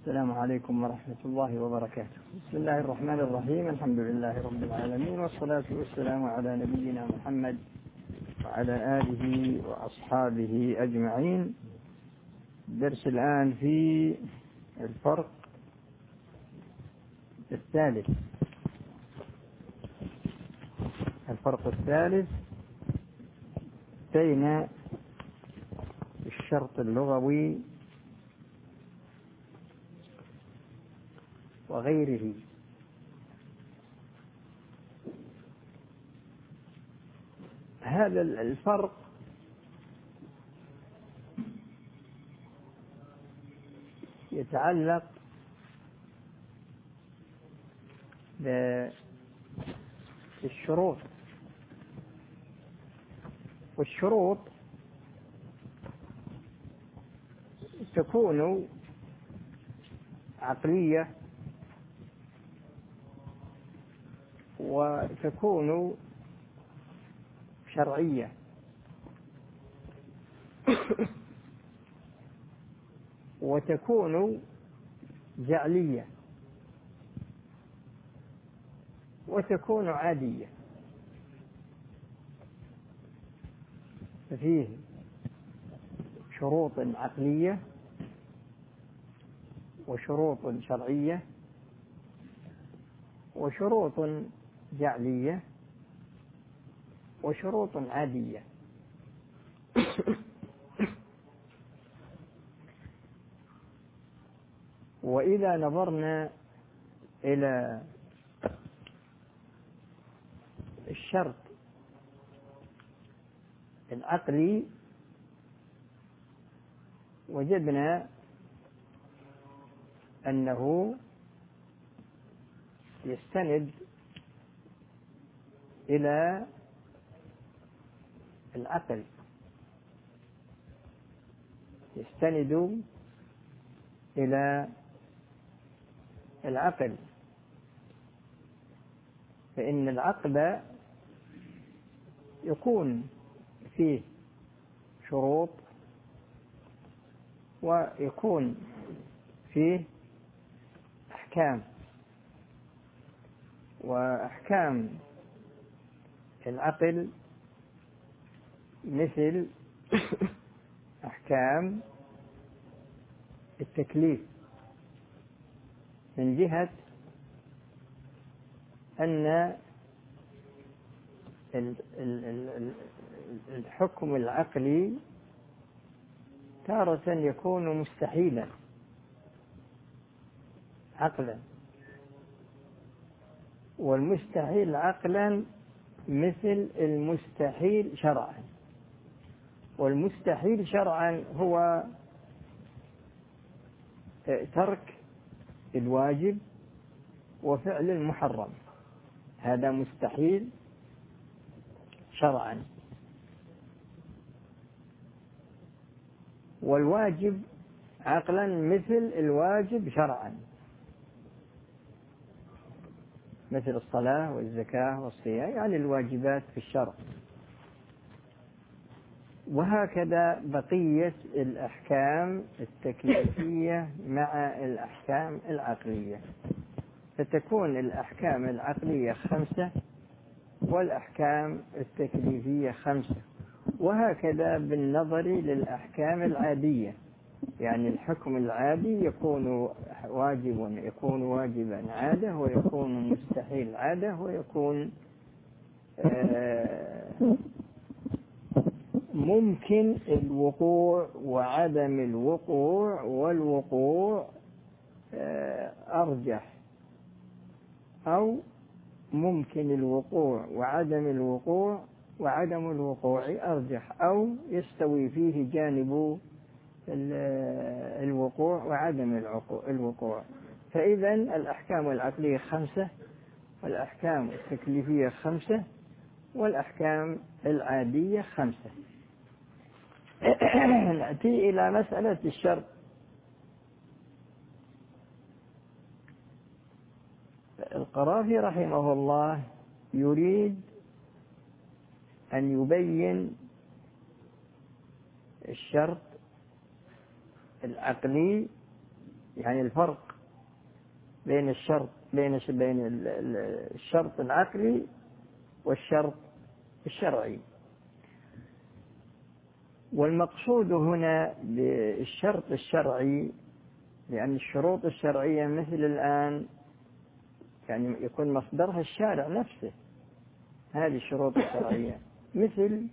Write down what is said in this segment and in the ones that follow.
السلام عليكم ورحمة الله وبركاته. بسم الله الرحمن الرحيم. الحمد لله رب العالمين والصلاة والسلام على نبينا محمد وعلى آله وأصحابه أجمعين. درس الآن في الفرق الثالث. الفرق الثالث بين الشرط اللغوي وغيره. هذا الفرق يتعلق بالشروط. والشروط تكون عقلية وتكون شرعية. وتكون جعلية. وتكون عادية. ففيه شروط عقلية وشروط شرعية وشروط جعلية وشروط عادية. وإذا نظرنا إلى الشرط العقلي وجدنا أنه يستند إلى العقل يستند إلى العقل فإن العقل يكون فيه شروط ويكون فيه أحكام. وأحكام العقل مثل أحكام التكليف من جهة أن الحكم العقلي تارة يكون مستحيلا عقلا. والمستحيل عقلا مثل المستحيل شرعا. والمستحيل شرعا هو ترك الواجب وفعل المحرم. هذا مستحيل شرعا. والواجب عقلا مثل الواجب شرعا. مثل الصلاة والزكاة والصيام يعني الواجبات في الشرع. وهكذا بقية الأحكام التكليفية مع الأحكام العقلية. فتكون الأحكام العقلية خمسة والأحكام التكليفية خمسة. وهكذا بالنظر للأحكام العادية. يعني الحكم العادي يكون واجب يكون واجبا عادة ويكون مستحيل عادة ويكون آه، ممكن الوقوع وعدم الوقوع والوقوع آه، أرجح أو ممكن الوقوع وعدم الوقوع وعدم الوقوع أرجح أو يستوي فيه جانب الوقوع وعدم الوقوع. فإذا الأحكام العقلية خمسة والأحكام التكليفية خمسة والأحكام العادية خمسة. نأتي إلى مسألة الشرط. القرافي رحمه الله يريد أن يبين الشرط العقلي يعني الفرق بين الشرط بين بين الشرط العقلي والشرط الشرعي. والمقصود هنا بالشرط الشرعي لأن الشروط الشرعية مثل الآن يعني يكون مصدرها الشارع نفسه هذه الشروط الشرعية. مثل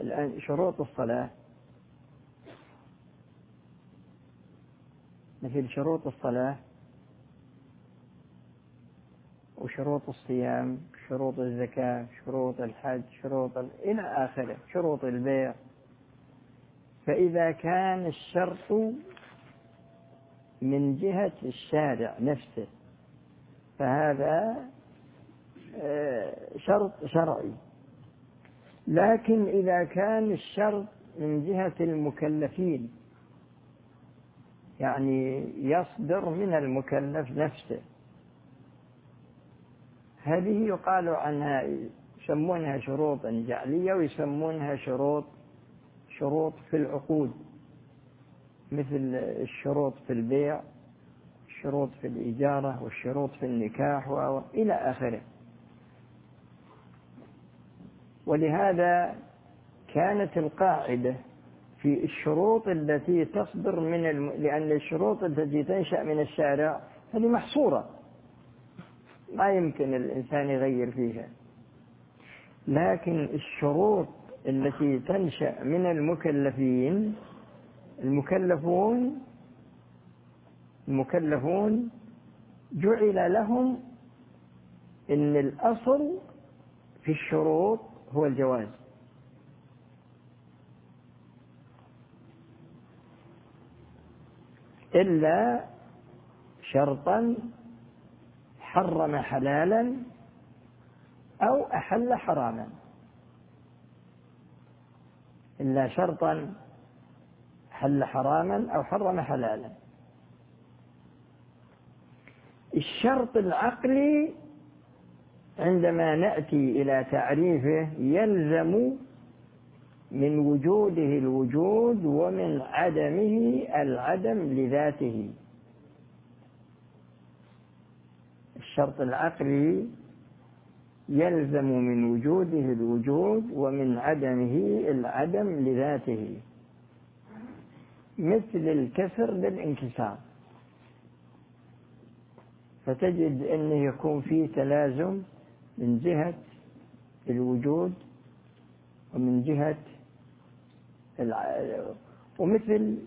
الآن شروط الصلاة. مثل شروط الصلاة وشروط الصيام شروط الزكاة شروط الحج شروط ال... إلى آخره شروط البيع. فإذا كان الشرط من جهة الشارع نفسه فهذا آه، شرط شرعي. لكن إذا كان الشرط من جهة المكلفين يعني يصدر من المكلف نفسه. هذه يقال عنها يسمونها شروطا جعلية ويسمونها شروط شروط في العقود مثل الشروط في البيع الشروط في الإجارة والشروط في النكاح وإلى آخره. ولهذا كانت القاعدة في الشروط التي تصدر من الم... لأن الشروط التي تنشأ من الشارع هذه محصورة. ما يمكن الإنسان يغير فيها. لكن الشروط التي تنشأ من المكلفين المكلفون المكلفون جعل لهم إن الأصل في الشروط هو الجواز. إلا شرطا حرم حلالا أو أحل حراما. إلا شرطا حل حراما أو حرم حلالا. الشرط العقلي عندما نأتي إلى تعريفه يلزم من وجوده الوجود ومن عدمه العدم لذاته الشرط العقلي يلزم من وجوده الوجود ومن عدمه العدم لذاته مثل الكسر بالانكسار فتجد أنه يكون في تلازم من جهة الوجود ومن جهة. ومثل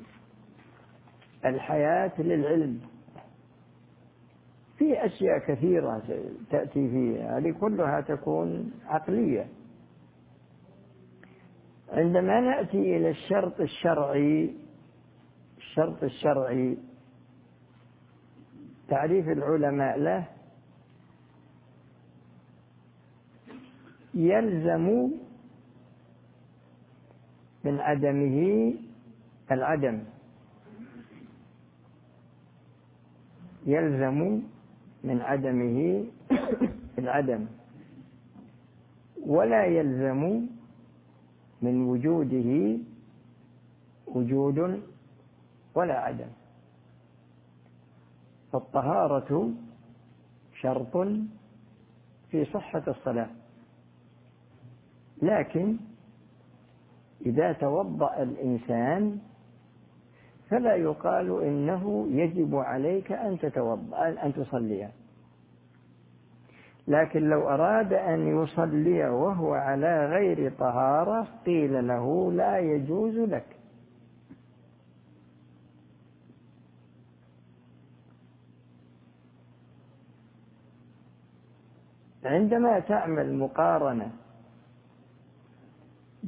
الحياة للعلم. في أشياء كثيرة تأتي فيها هذه كلها تكون عقلية. عندما نأتي إلى الشرط الشرعي الشرط الشرعي تعريف العلماء له يلزم من عدمه العدم يلزم من عدمه العدم ولا يلزم من وجوده وجود ولا عدم فالطهارة شرط في صحة الصلاة. لكن إذا توضأ الإنسان فلا يقال إنه يجب عليك أن تتوضأ أن تصلي. لكن لو أراد أن يصلي وهو على غير طهارة قيل له لا يجوز لك. عندما تعمل مقارنة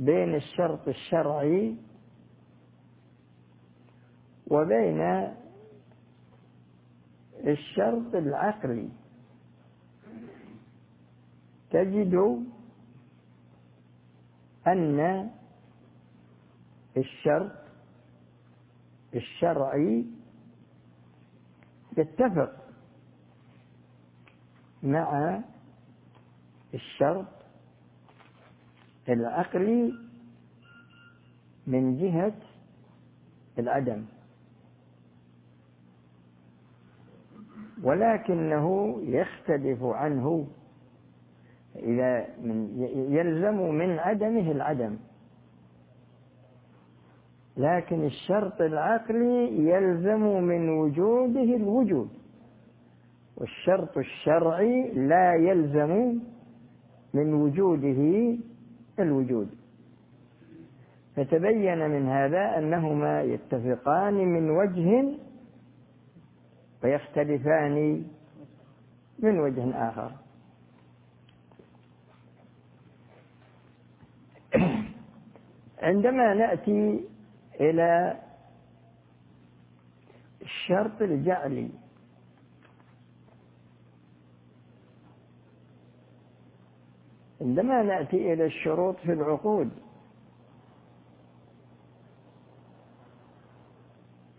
بين الشرط الشرعي وبين الشرط العقلي. تجد أن الشرط الشرعي يتفق مع الشرط العقلي من جهة العدم ولكنه يختلف عنه إذا من يلزم من عدمه العدم. لكن الشرط العقلي يلزم من وجوده الوجود. والشرط الشرعي لا يلزم من وجوده الوجود. فتبين من هذا أنهما يتفقان من وجه ويختلفان من وجه آخر. عندما نأتي إلى الشرط الجعلي عندما نأتي إلى الشروط في العقود.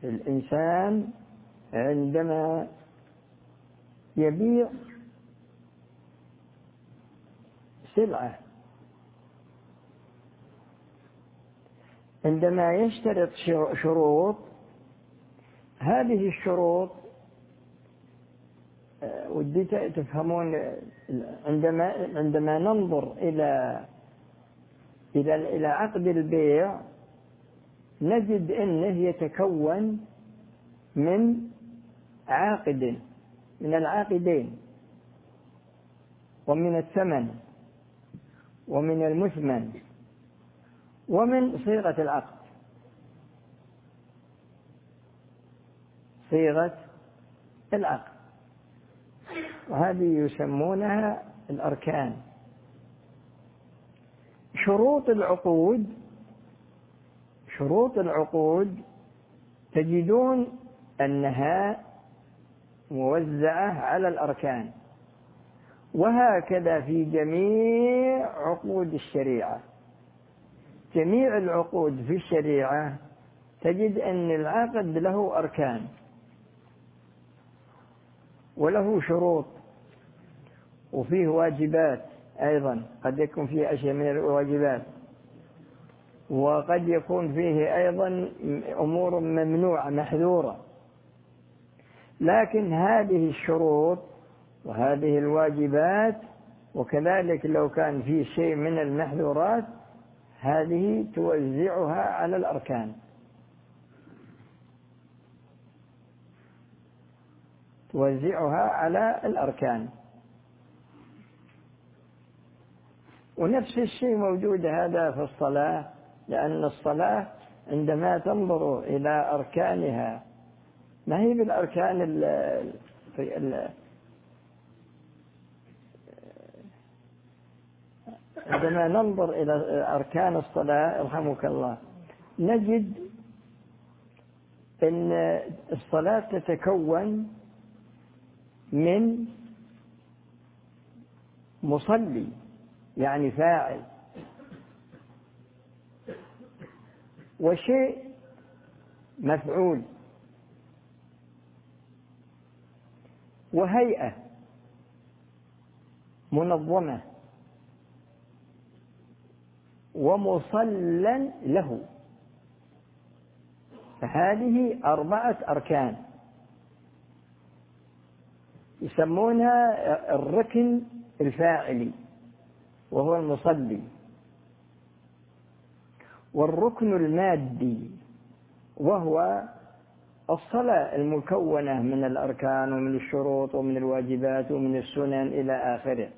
الإنسان عندما يبيع سلعة عندما يشترط شروط هذه الشروط ودي تفهمون عندما عندما ننظر إلى إلى إلى عقد البيع نجد أنه يتكون من عاقد من العاقدين ومن الثمن ومن المثمن ومن صيغة العقد. صيغة العقد. وهذه يسمونها الأركان. شروط العقود شروط العقود تجدون أنها موزعة على الأركان. وهكذا في جميع عقود الشريعة. جميع العقود في الشريعة تجد أن العقد له أركان. وله شروط وفيه واجبات أيضا. قد يكون فيه أشياء من الواجبات. وقد يكون فيه أيضا أمور ممنوعة محذورة. لكن هذه الشروط وهذه الواجبات وكذلك لو كان في شيء من المحذورات هذه توزعها على الأركان. توزعها على الأركان. ونفس الشيء موجود هذا في الصلاة لأن الصلاة عندما تنظر إلى أركانها ما هي بالأركان ال ال عندما ننظر إلى أركان الصلاة يرحمك الله نجد أن الصلاة تتكون من مصلي يعني فاعل. وشيء مفعول. وهيئة منظمة. ومصلى له. فهذه أربعة أركان. يسمونها الركن الفاعلي وهو المصلي. والركن المادي وهو الصلاة المكونة من الأركان ومن الشروط ومن الواجبات ومن السنن إلى آخره.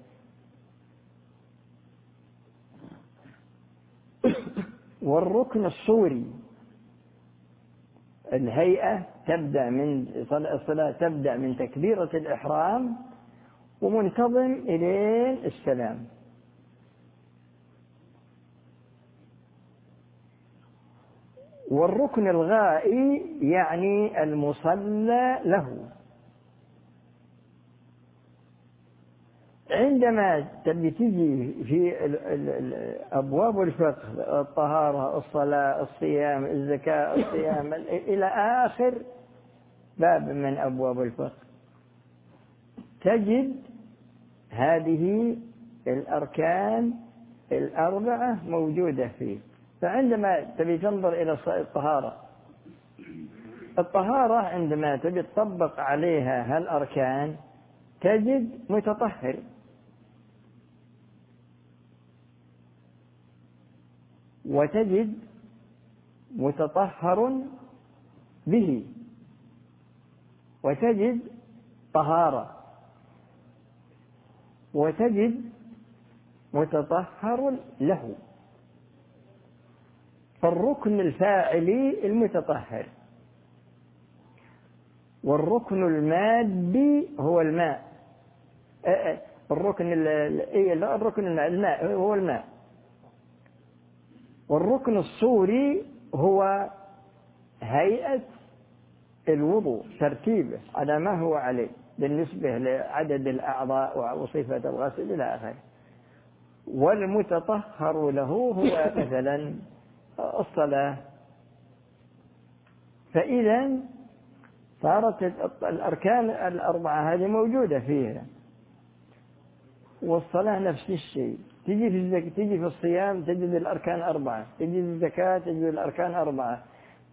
والركن الصوري الهيئة تبدأ من الصلاة تبدأ من تكبيرة الإحرام ومنتظم إلين السلام. والركن الغائي يعني المصلى له. عندما تجي في ابواب الفقه الطهارة الصلاة الصيام الزكاة الصيام إلى آخر باب من أبواب الفقه. تجد هذه الأركان الأربعة موجودة فيه. فعندما تبي تنظر إلى الطهارة الطهارة عندما تبي تطبق عليها هالأركان تجد متطهر. وتجد متطهر به وتجد طهارة وتجد متطهر له. فالركن الفاعلي المتطهر والركن المادي هو الماء. الركن إيه، الركن الماء هو الماء. والركن الصوري هو هيئة الوضوء ترتيبه. على ما هو عليه بالنسبة لعدد الأعضاء وصفة الغسل إلى آخره. والمتطهر له هو مثلا الصلاة. فإذا صارت الأركان الأربعة هذه موجودة فيها. والصلاة نفس الشيء. تجي في الزك... تجي في الصيام تجد الأركان أربعة. تجي في الزكاة تجد الأركان أربعة.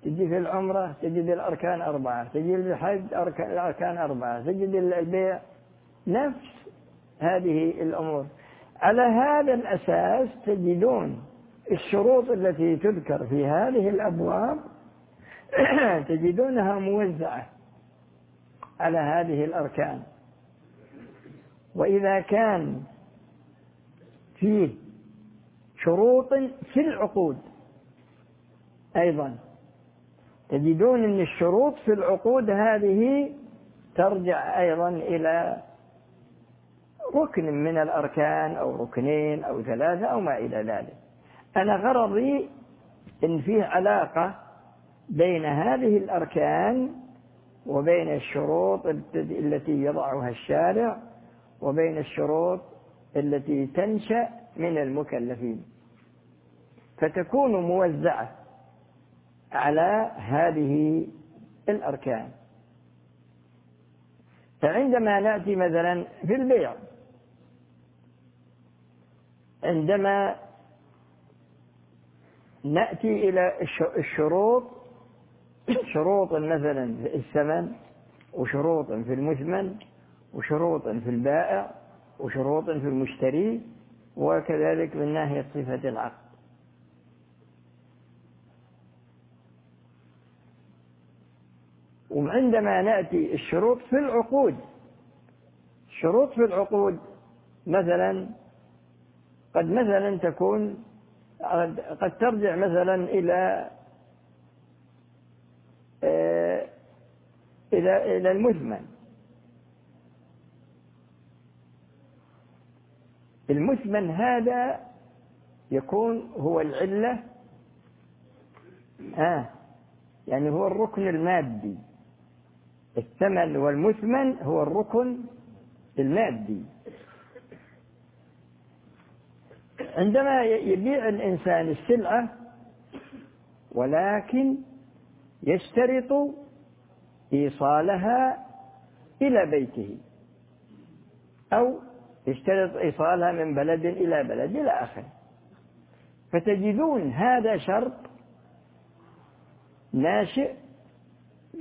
تجي في العمرة تجد الأركان أربعة. تجي في الحج أركان الأركان أربعة. تجد البيع. نفس هذه الأمور. على هذا الأساس تجدون الشروط التي تذكر في هذه الأبواب تجدونها موزعة على هذه الأركان. وإذا كان فيه شروط في العقود. أيضا تجدون أن الشروط في العقود هذه ترجع أيضا إلى ركن من الأركان أو ركنين أو ثلاثة أو ما إلى ذلك. أنا غرضي إن فيه علاقة بين هذه الأركان وبين الشروط التي يضعها الشارع وبين الشروط التي تنشأ من المكلفين. فتكون موزعة على هذه الأركان. فعندما نأتي مثلا في البيع عندما نأتي إلى الشروط شروط مثلا في الثمن وشروط في المثمن وشروط في البائع وشروط في المشتري وكذلك من ناحية صفة العقد. وعندما نأتي الشروط في العقود الشروط في العقود مثلا قد مثلا تكون قد ترجع مثلا إلى آه، إلى إلى المثمن. المثمن هذا يكون هو العلة آه يعني هو الركن المادي. الثمن والمثمن هو الركن المادي. عندما يبيع الإنسان السلعة ولكن يشترط إيصالها إلى بيته أو يشترط إيصالها من بلد إلى بلد إلى آخره فتجدون هذا شرط ناشئ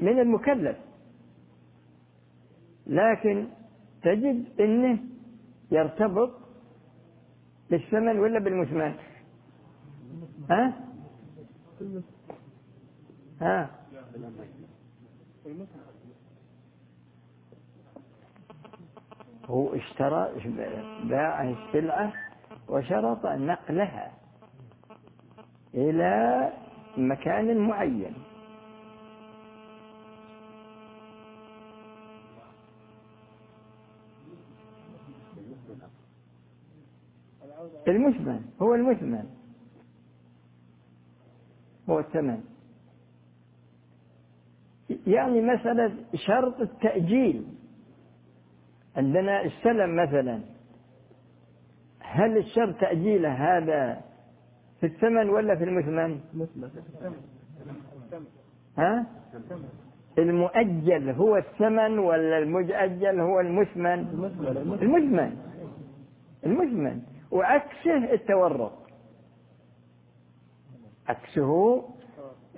من المكلف. لكن تجد إنه يرتبط بالثمن ولا بالمثمن؟ ها؟ ها؟ هو اشترى باع السلعة وشرط نقلها إلى مكان معين. المثمن هو المثمن. هو الثمن. يعني مسألة شرط التأجيل. عندنا السلم مثلا هل الشرط تأجيله هذا في الثمن ولا في المثمن؟ ها؟ المؤجل هو الثمن ولا المؤجل هو المثمن؟ المثمن المثمن وعكسه التورق عكسه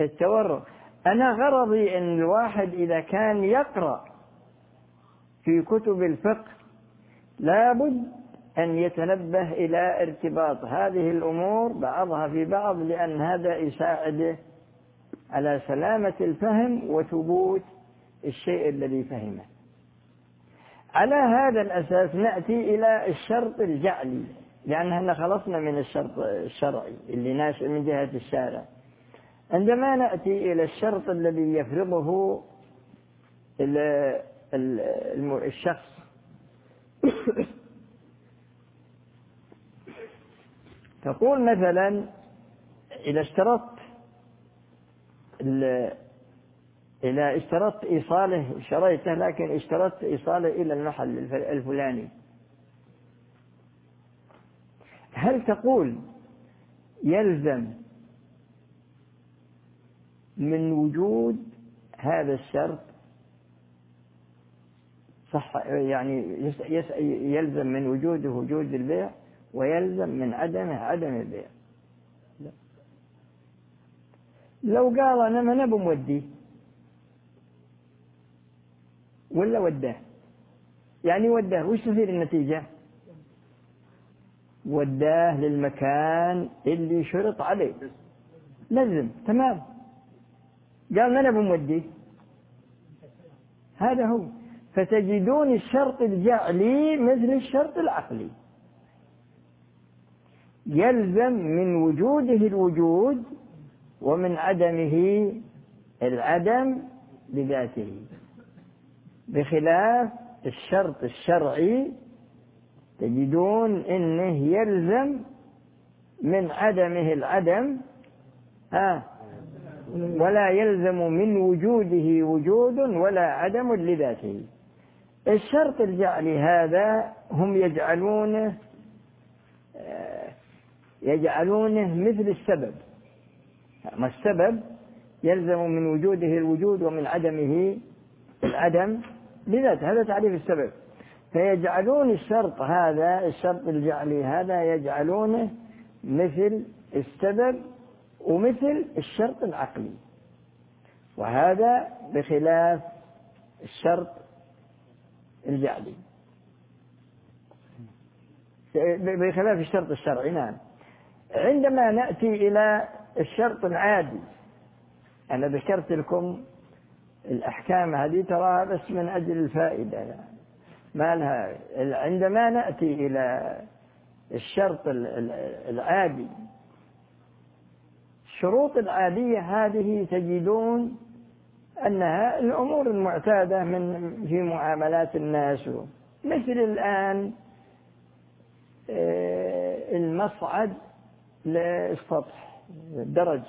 التورق أنا غرضي أن الواحد إذا كان يقرأ في كتب الفقه لابد أن يتنبه إلى ارتباط هذه الأمور بعضها في بعض لأن هذا يساعده على سلامة الفهم وثبوت الشيء الذي فهمه. على هذا الأساس نأتي إلى الشرط الجعلي لأن إحنا خلصنا من الشرط الشرعي اللي ناشئ من جهة الشارع. عندما نأتي إلى الشرط الذي يفرضه الشخص. تقول مثلا إذا اشترطت إذا اشترطت إيصاله شريته لكن اشترطت إيصاله إلى المحل الفلاني. هل تقول يلزم من وجود هذا الشرط صح يعني يلزم من وجوده وجود البيع ويلزم من عدمه عدم البيع. لا. لو قال أنا ما نبي موديه ولا وداه يعني وداه وش تصير النتيجة؟ وداه للمكان اللي شرط عليه. لزم تمام. قال ما نبي موديه هذا هو. فتجدون الشرط الجعلي مثل الشرط العقلي. يلزم من وجوده الوجود ومن عدمه العدم بذاته بخلاف الشرط الشرعي. تجدون إنه يلزم من عدمه العدم ها ولا يلزم من وجوده وجود ولا عدم لذاته. الشرط الجعلي هذا هم يجعلونه يجعلونه مثل السبب. ما السبب؟ يلزم من وجوده الوجود ومن عدمه العدم بذات هذا تعريف السبب. فيجعلون الشرط هذا الشرط الجعلي هذا يجعلونه مثل السبب ومثل الشرط العقلي. وهذا بخلاف الشرط الجعلي بخلاف الشرط الشرعي نعم. عندما نأتي إلى الشرط العادي أنا ذكرت لكم الأحكام هذه تراها بس من أجل الفائدة. ما لها عندما نأتي إلى الشرط العادي الشروط العادية هذه تجدون أنها الأمور المعتادة من في معاملات الناس. مثل الآن آه، المصعد للسطح الدرج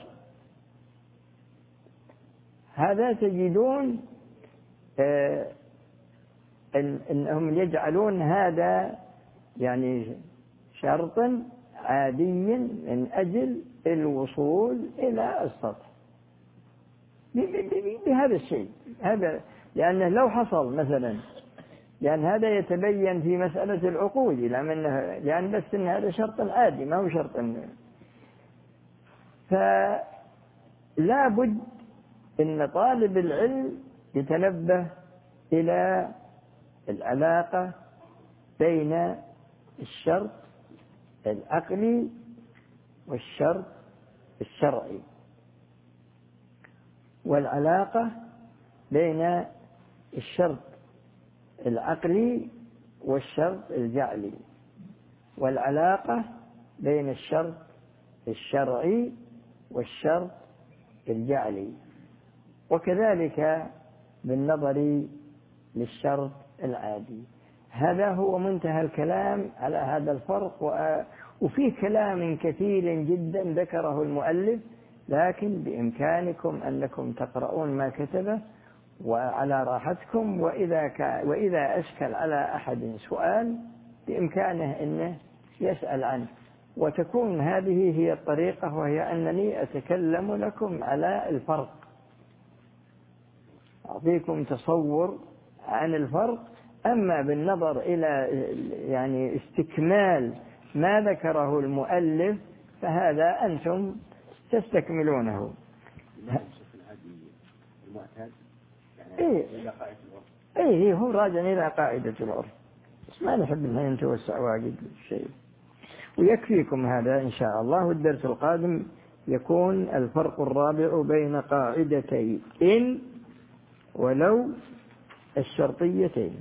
هذا تجدون آه، إنهم يجعلون هذا يعني شرطا عاديا من أجل الوصول إلى السطح. بهذا الشيء. هذا لأنه لو حصل مثلا لأن هذا يتبين في مسألة العقود إلى منه لأن بس إن هذا شرط عادي ما هو شرط فلا بد إن طالب العلم يتنبه إلى العلاقة بين الشرط العقلي والشرط الشرعي. والعلاقة بين الشرط العقلي والشرط الجعلي والعلاقة بين الشرط الشرعي والشرط الجعلي. وكذلك بالنظر للشرط العادي. هذا هو منتهى الكلام على هذا الفرق وفيه كلام كثير جدا ذكره المؤلف لكن بإمكانكم أنكم تقرؤون ما كتبه وعلى راحتكم وإذا كان وإذا أشكل على أحد سؤال بإمكانه أنه يسأل عنه. وتكون هذه هي الطريقة وهي أنني أتكلم لكم على الفرق. أعطيكم تصور عن الفرق أما بالنظر إلى يعني استكمال ما ذكره المؤلف فهذا أنتم تستكملونه. إيه. إيه, إيه هو راجع إلى قاعدة العرف بس ما نحب أن نتوسع واجد الشيء ويكفيكم هذا إن شاء الله. والدرس القادم يكون الفرق الرابع بين قاعدتي إن ولو الشرطيتين.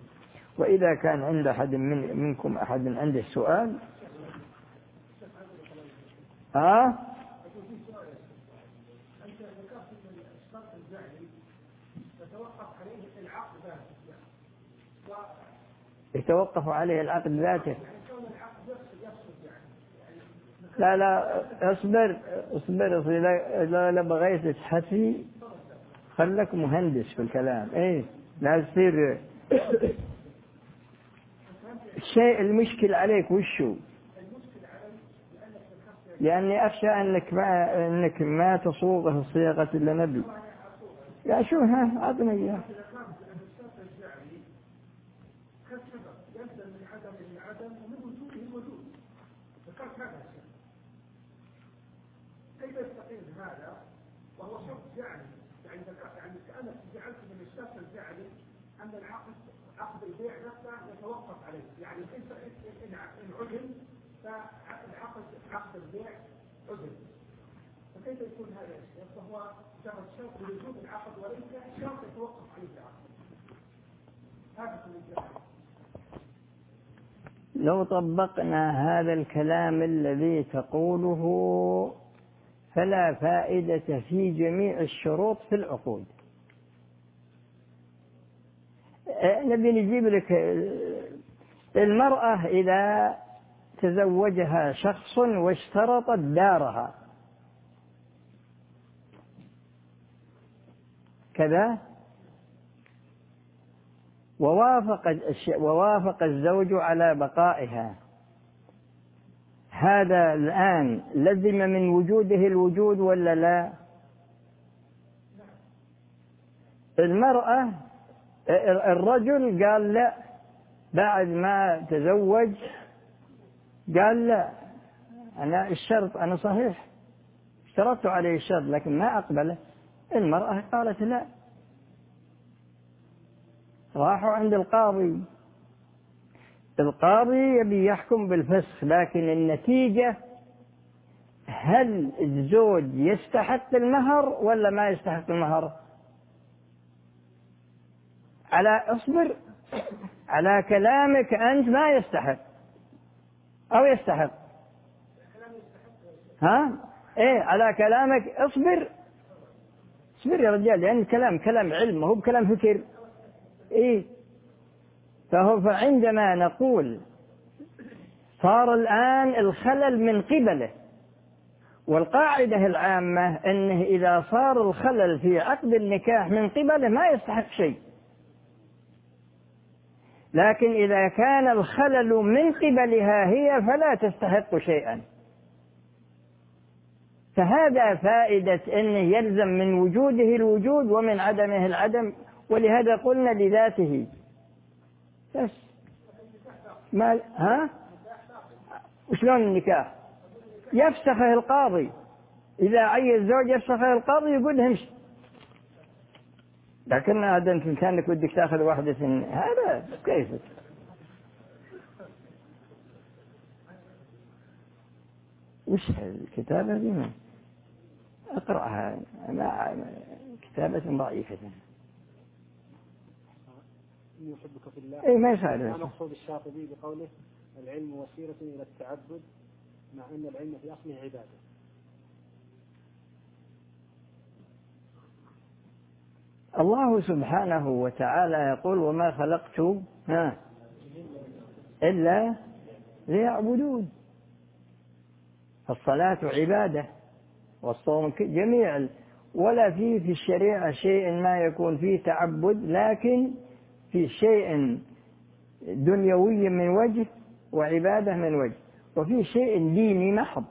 وإذا كان عند أحد من منكم أحد عنده سؤال ها آه؟ يتوقف عليه العقد ذاته. لا لا اصبر اصبر اذا لا بغيت تحسي خلك مهندس في الكلام. إيه لا تصير الشيء المشكل عليك وشو؟ لأني أخشى أنك ما أنك ما تصوغه الصياغة إلا نبي يا شو ها؟ أعطني إياه لو طبقنا هذا الكلام الذي تقوله فلا فائدة في جميع الشروط في العقود. نبي نجيب لك المرأة إذا تزوجها شخص واشترطت دارها. كذا؟ ووافق ووافق الزوج على بقائها. هذا الآن لزم من وجوده الوجود ولا لا؟ المرأة الرجل قال لا بعد ما تزوج قال لا. أنا الشرط أنا صحيح اشترطت عليه الشرط لكن ما أقبله. المرأة قالت لا. راحوا عند القاضي. القاضي يبي يحكم بالفسخ لكن النتيجة هل الزوج يستحق المهر ولا ما يستحق المهر؟ على اصبر. على كلامك أنت ما يستحق. أو يستحق. ها؟ إيه على كلامك اصبر. اصبر يا رجال؟ لأن الكلام كلام علم ما هو بكلام فكر إيه. فهو فعندما نقول صار الآن الخلل من قبله والقاعدة العامة أنه إذا صار الخلل في عقد النكاح من قبله ما يستحق شيء. لكن إذا كان الخلل من قبلها هي فلا تستحق شيئا. فهذا فائدة أنه يلزم من وجوده الوجود ومن عدمه العدم ولهذا قلنا لذاته. بس. ما ها؟ وشلون النكاح؟ يفسخه القاضي. إذا عي الزوج يفسخه القاضي يقول امشي لكن هذا أنت كانك بدك تأخذ واحدة هذا كيف؟ وش الكتابة دي؟ أقرأها. كتابة ضعيفة. إني أحبك في الله. إيه ما يسأل مقصود الشاطبي بقوله العلم وسيلة إلى التعبد مع أن العلم في أصله عبادة. الله سبحانه وتعالى يقول وما خلقت ها إلا ليعبدون. الصلاة عبادة. والصوم جميع ولا فيه في الشريعة شيء ما يكون فيه تعبد لكن في شيء دنيوي من وجه وعبادة من وجه. وفي شيء ديني محض.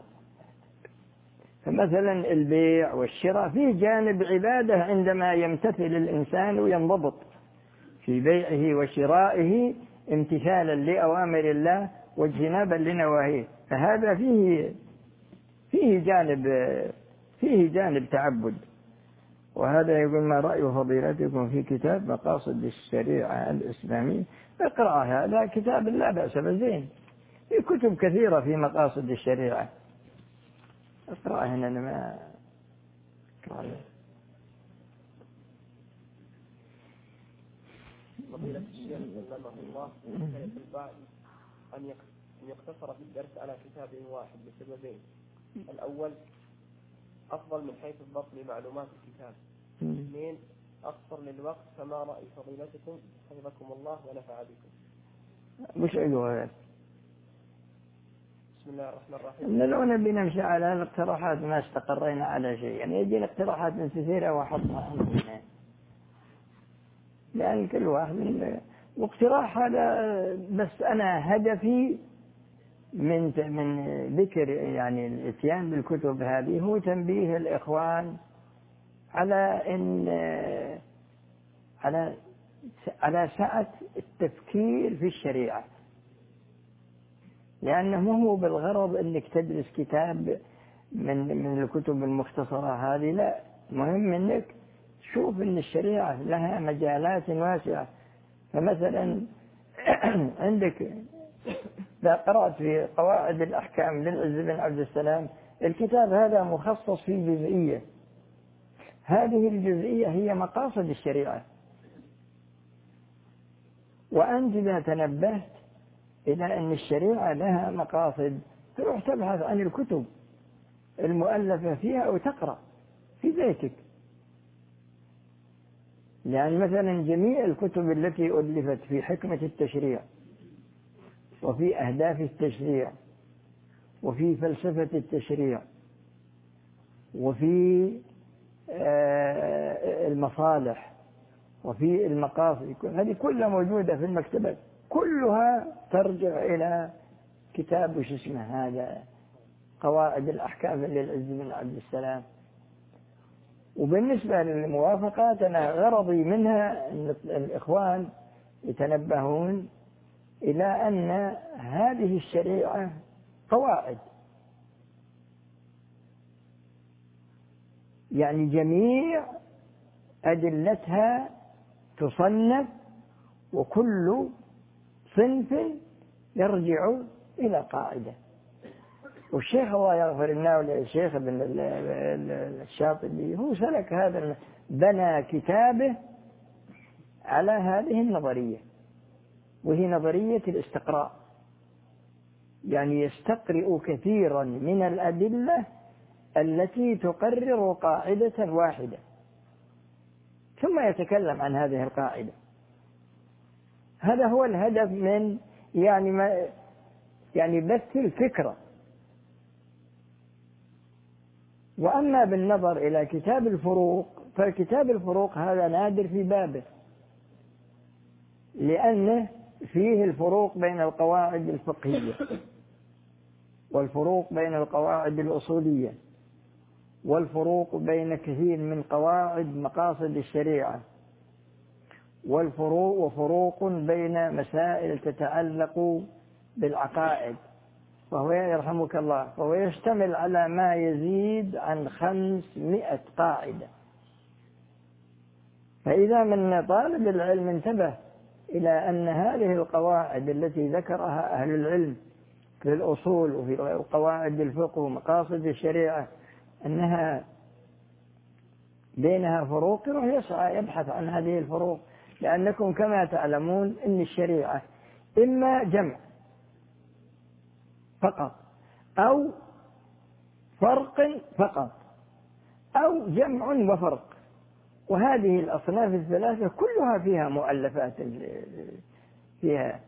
فمثلا البيع والشراء فيه جانب عبادة عندما يمتثل الإنسان وينضبط في بيعه وشرائه امتثالا لأوامر الله واجتنابا لنواهيه. فهذا فيه فيه جانب فيه جانب تعبد. وهذا يقول ما رأي فضيلتكم في كتاب مقاصد الشريعة الإسلامية؟ اقرأ هذا كتاب لا بأس بزين في كتب كثيرة في مقاصد الشريعة. اقرأ هنا أنا ما فضيلة الشيخ الله أن يقتصر في الدرس على كتاب واحد لسببين الأول أفضل من حيث الضبط لمعلومات الكتاب. اثنين أقصر للوقت فما رأي فضيلتكم؟ حفظكم الله ونفع بكم. وش أيها بسم الله الرحمن الرحيم. لو نبي نمشي على الاقتراحات ما استقرينا على شيء. يعني يجي اقتراحات كثيرة وأحطها لأن كل واحد من واقتراح هذا بس أنا هدفي من من ذكر يعني الاتيان بالكتب هذه هو تنبيه الإخوان على إن على على سعة التفكير في الشريعة. لأنه مو هو بالغرض أنك تدرس كتاب من من الكتب المختصرة هذه. لا مهم أنك تشوف أن الشريعة لها مجالات واسعة. فمثلا عندك إذا قرأت في قواعد الأحكام للعز بن عبد السلام. الكتاب هذا مخصص في جزئية. هذه الجزئية هي مقاصد الشريعة. وأنت إذا تنبهت إلى أن الشريعة لها مقاصد تروح تبحث عن الكتب المؤلفة فيها أو تقرأ في بيتك. لأن مثلا جميع الكتب التي ألفت في حكمة التشريع وفي أهداف التشريع وفي فلسفة التشريع وفي آه، المصالح وفي المقاصد هذه كلها موجودة في المكتبات كلها ترجع إلى كتاب وش اسمه هذا؟ قواعد الأحكام للعز بن عبد السلام. وبالنسبة للموافقات أنا غرضي منها أن الإخوان يتنبهون إلى أن هذه الشريعة قواعد. يعني جميع أدلتها تصنف وكل صنف يرجع إلى قاعدة. والشيخ الله يغفر لنا الشيخ ابن الشاطبي هو سلك هذا بنى كتابه على هذه النظرية. وهي نظرية الاستقراء. يعني يستقرئ كثيرا من الأدلة التي تقرر قاعدة واحدة ثم يتكلم عن هذه القاعدة. هذا هو الهدف من يعني ما يعني بث الفكرة. وأما بالنظر إلى كتاب الفروق فكتاب الفروق هذا نادر في بابه لأنه فيه الفروق بين القواعد الفقهية والفروق بين القواعد الأصولية والفروق بين كثير من قواعد مقاصد الشريعة والفروق وفروق بين مسائل تتعلق بالعقائد. وهو يرحمك الله فهو يشتمل على ما يزيد عن خمسمائة قاعدة. فإذا من طالب العلم انتبه إلى أن هذه القواعد التي ذكرها أهل العلم في الأصول وفي قواعد الفقه ومقاصد الشريعة أنها بينها فروق يروح يسعى يبحث عن هذه الفروق. لأنكم كما تعلمون أن الشريعة إما جمع فقط أو فرق فقط أو جمع وفرق. وهذه الأصناف الثلاثة كلها فيها مؤلفات فيها.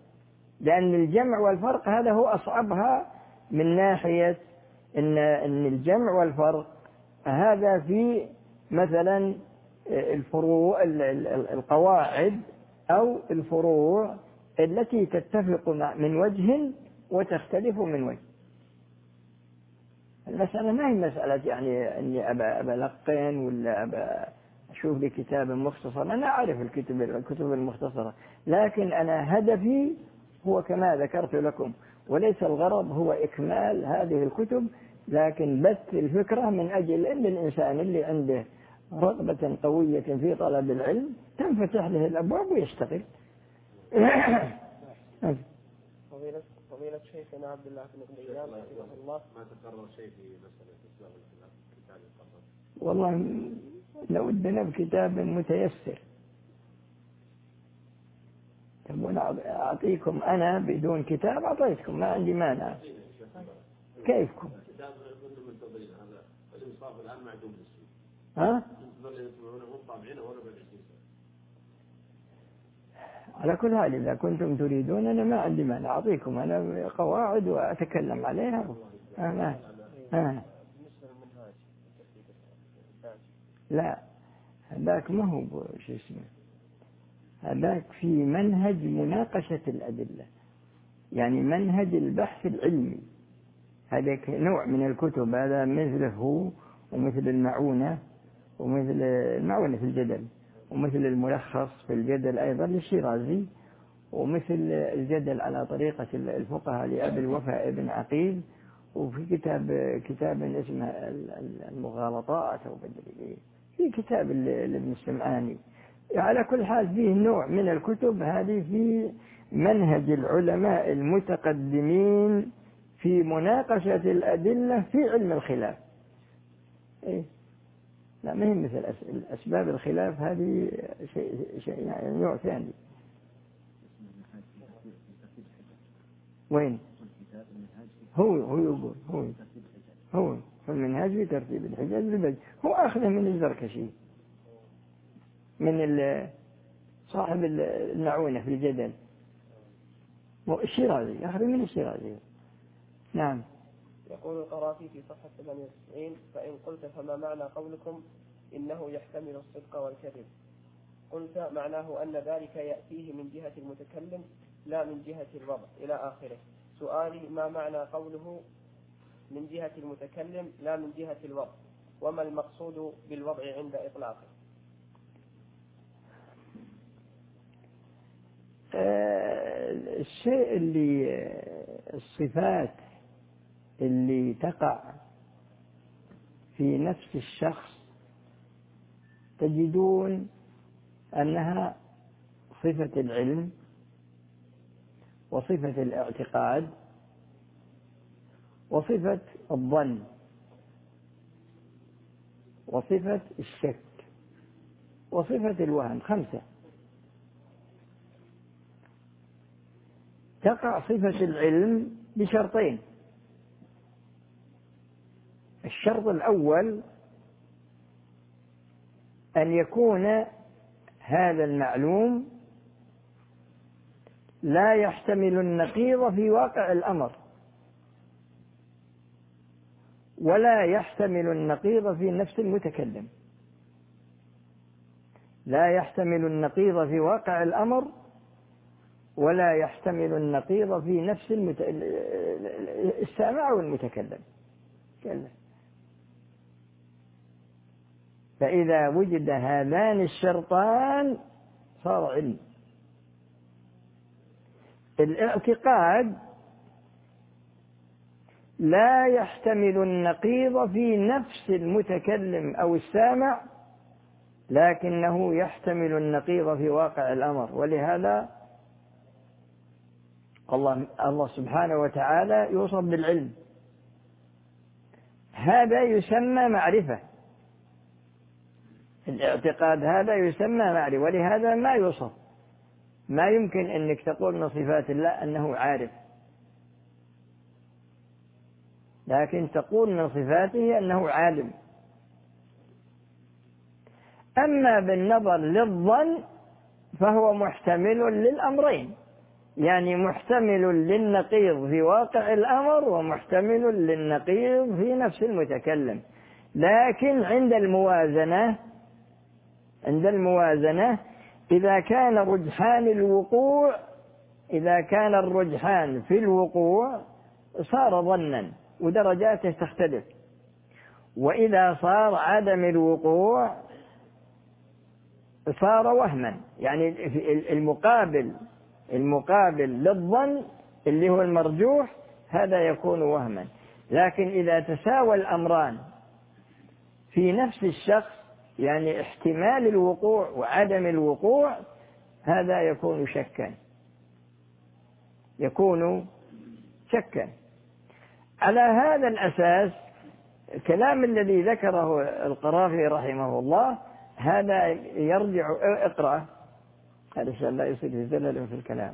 لأن الجمع والفرق هذا هو أصعبها من ناحية إن إن الجمع والفرق هذا في مثلا الفروع القواعد أو الفروع التي تتفق من وجه وتختلف من وجه. المسألة ما هي مسألة يعني أبى أبى ألقن ولا أبى أشوف لي كتاب مختصر. أنا أعرف الكتب الكتب المختصرة. لكن أنا هدفي هو كما ذكرت لكم وليس الغرض هو إكمال هذه الكتب لكن بث الفكرة من أجل أن الإنسان اللي عنده رغبة قوية في طلب العلم تنفتح له الأبواب ويشتغل. فضيلة فضيلة شيخنا عبد الله بن قيام رحمه الله. ما تكرر شيء في مسألة إسلام الكتاب؟ والله لودنا بكتاب متيسر. تبون أعطيكم أنا بدون كتاب أعطيتكم ما عندي مانع. كيفكم؟ ها؟ الذين يسمعونه هم طابعينه ولا بعد 20 سنة على كل حال إذا كنتم تريدون أنا ما عندي مانع. أعطيكم أنا قواعد وأتكلم عليها. آه ما آه. بالنسبة للمنهاج الإنتاج لا. هذاك ما هو شو اسمه. هذاك في منهج مناقشة الأدلة. يعني منهج البحث العلمي. هذاك نوع من الكتب. هذا مثله ومثل المعونة ومثل المعونة في الجدل. ومثل الملخص في الجدل أيضا للشيرازي. ومثل الجدل على طريقة الفقهاء لأبي الوفاء ابن عقيل. وفي كتاب كتاب اسمه المغالطات أو بدري إيه. في كتاب لابن السمعاني. على كل حال فيه نوع من الكتب هذه في منهج العلماء المتقدمين في مناقشة الأدلة في علم الخلاف. إيه؟ لا ما هي مثل أس- أسباب الخلاف هذه شيء, شيء يعني نوع ثاني. وين؟ هو هو يقول هو هو في المنهاج في ترتيب الحجاج بالبدء هو أخذه من الزركشي من صاحب ال- المعونة في الجدل. الشيرازي أخذه من الشيرازي. نعم. يقول القرافي في صفحة 98 فإن قلت فما معنى قولكم؟ إنه يحتمل الصدق والكذب. قلت معناه أن ذلك يأتيه من جهة المتكلم لا من جهة الوضع. إلى آخره. سؤالي ما معنى قوله من جهة المتكلم لا من جهة الوضع. وما المقصود بالوضع عند إطلاقه؟ آه، الشيء اللي الصفات اللي تقع في نفس الشخص تجدون أنها صفة العلم وصفة الاعتقاد وصفة الظن وصفة الشك وصفة الوهم خمسة. تقع صفة العلم بشرطين. الشرط الأول أن يكون هذا المعلوم لا يحتمل النقيض في واقع الأمر. ولا يحتمل النقيض في نفس المتكلم. لا يحتمل النقيض في واقع الأمر ولا يحتمل النقيض في نفس المت... السامع والمتكلم. كلا. فإذا وجد هذان الشرطان صار علم. الإعتقاد لا يحتمل النقيض في نفس المتكلم أو السامع لكنه يحتمل النقيض في واقع الأمر. ولهذا الله الله سبحانه وتعالى يوصف بالعلم. هذا يسمى معرفة. الاعتقاد هذا يسمى معرفة ولهذا ما يوصف. ما يمكن أنك تقول من صفات الله أنه عارف. لكن تقول من صفاته أنه عالم. أما بالنظر للظن فهو محتمل للأمرين. يعني محتمل للنقيض في واقع الأمر ومحتمل للنقيض في نفس المتكلم. لكن عند الموازنة عند الموازنة إذا كان رجحان الوقوع إذا كان الرجحان في الوقوع صار ظنا. ودرجاته تختلف. وإذا صار عدم الوقوع صار وهما يعني المقابل المقابل للظن اللي هو المرجوح هذا يكون وهما. لكن إذا تساوى الأمران في نفس الشخص يعني احتمال الوقوع وعدم الوقوع هذا يكون شكا. يكون شكا. على هذا الأساس الكلام الذي ذكره القرافي رحمه الله هذا يرجع اقرأ. علشان لا يصير في زلل في الكلام.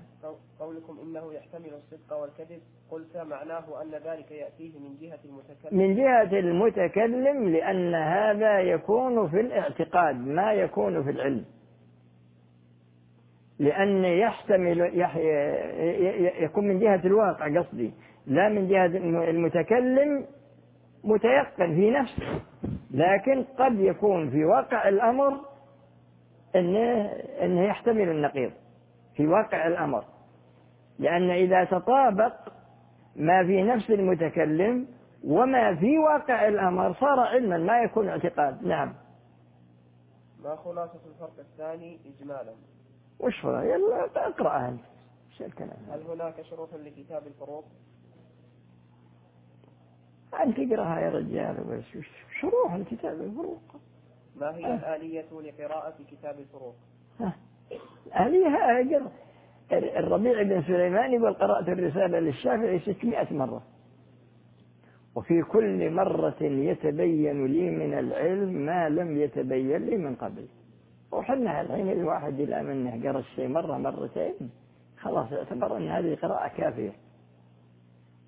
قولكم إنه يحتمل الصدق والكذب. قلت معناه أن ذلك يأتيه من جهة المتكلم. من جهة المتكلم لأن هذا يكون في الاعتقاد ما يكون في العلم. لأن يحتمل يكون من جهة الواقع قصدي. لا من جهة المتكلم متيقن في نفسه لكن قد يكون في واقع الأمر أنه, أنه يحتمل النقيض. في واقع الأمر. لأن إذا تطابق ما في نفس المتكلم وما في واقع الأمر صار علما ما يكون اعتقاد. نعم. ما خلاصة الفرق الثاني إجمالا؟ وش يلا اقرأ أنت. هل هناك شروط لكتاب الفروق؟ أنت اقرأها يا رجال بس شروح الكتاب الفروق. ما هي الآلية لقراءة كتاب الفروق؟ آلية الربيع بن سليمان يقول قرأت الرسالة للشافعي 600 مرة. وفي كل مرة يتبين لي من العلم ما لم يتبين لي من قبل. وحنا الحين الواحد إلى منه قرأ الشيء مرة مرتين خلاص اعتبر أن هذه قراءة كافية.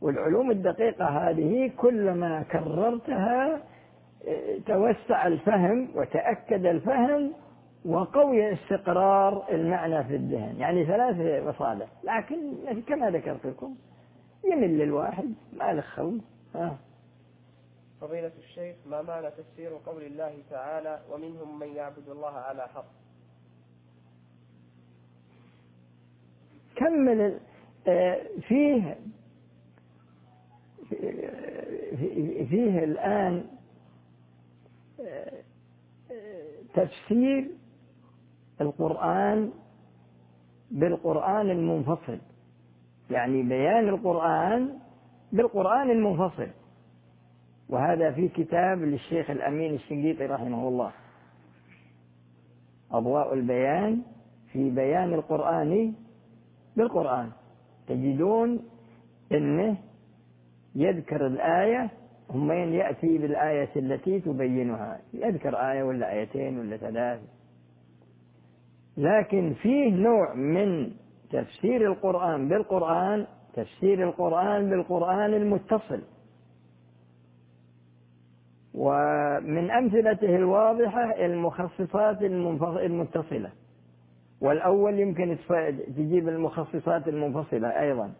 والعلوم الدقيقة هذه كلما كررتها توسع الفهم وتأكد الفهم وقوي استقرار المعنى في الذهن. يعني ثلاث مصالح لكن كما ذكرت لكم يمل الواحد ما له خوف. فضيلة الشيخ ما معنى تفسير قول الله تعالى ومنهم من يعبد الله على حق؟ كمل آه، فيه فيه الآن تفسير القرآن بالقرآن المنفصل. يعني بيان القرآن بالقرآن المنفصل. وهذا في كتاب للشيخ الأمين الشنقيطي رحمه الله. أضواء البيان في بيان القرآن بالقرآن. تجدون أنه يذكر الآية ثم يأتي بالآية التي تبينها. يذكر آية ولا آيتين ولا ثلاث لكن فيه نوع من تفسير القرآن بالقرآن تفسير القرآن بالقرآن المتصل. ومن أمثلته الواضحة المخصصات المتصلة. والأول يمكن تجيب المخصصات المنفصلة أيضا.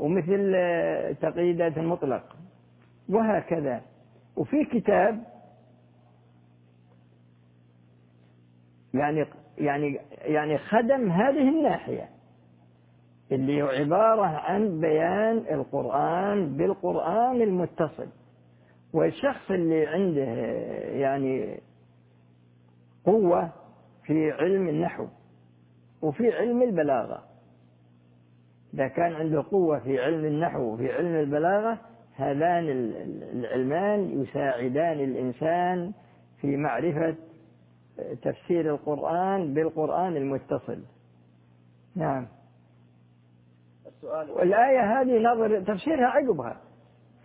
ومثل تقييدات المطلق. وهكذا. وفي كتاب يعني يعني يعني خدم هذه الناحية اللي هو عبارة عن بيان القرآن بالقرآن المتصل. والشخص اللي عنده يعني قوة في علم النحو وفي علم البلاغة. إذا كان عنده قوة في علم النحو وفي علم البلاغة هذان العلمان يساعدان الإنسان في معرفة تفسير القرآن بالقرآن المتصل. نعم. السؤال والآية هذه نظر تفسيرها عقبها.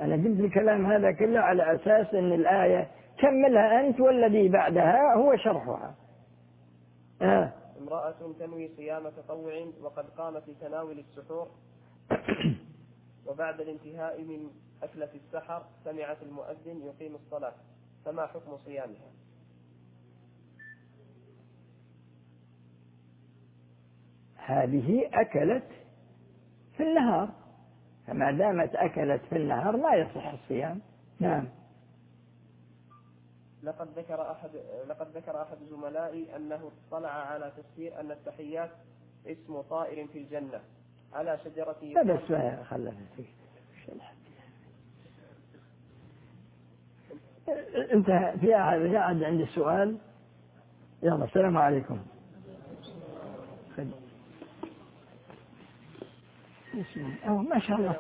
أنا قلت الكلام هذا كله على أساس أن الآية كملها أنت والذي بعدها هو شرحها. آه. امرأة تنوي صيام تطوع وقد قامت لتناول السحور. وبعد الانتهاء من أكلة السحر سمعت المؤذن يقيم الصلاة. فما حكم صيامها؟ هذه أكلت في النهار. فما دامت أكلت في النهار لا يصح الصيام. نعم. لقد ذكر أحد لقد ذكر أحد زملائي أنه اطلع على تفسير أن التحيات اسم طائر في الجنة. على شجرة لا بس خلنا انت في أحد قاعد عندي السؤال يلا السلام عليكم. ما شاء الله.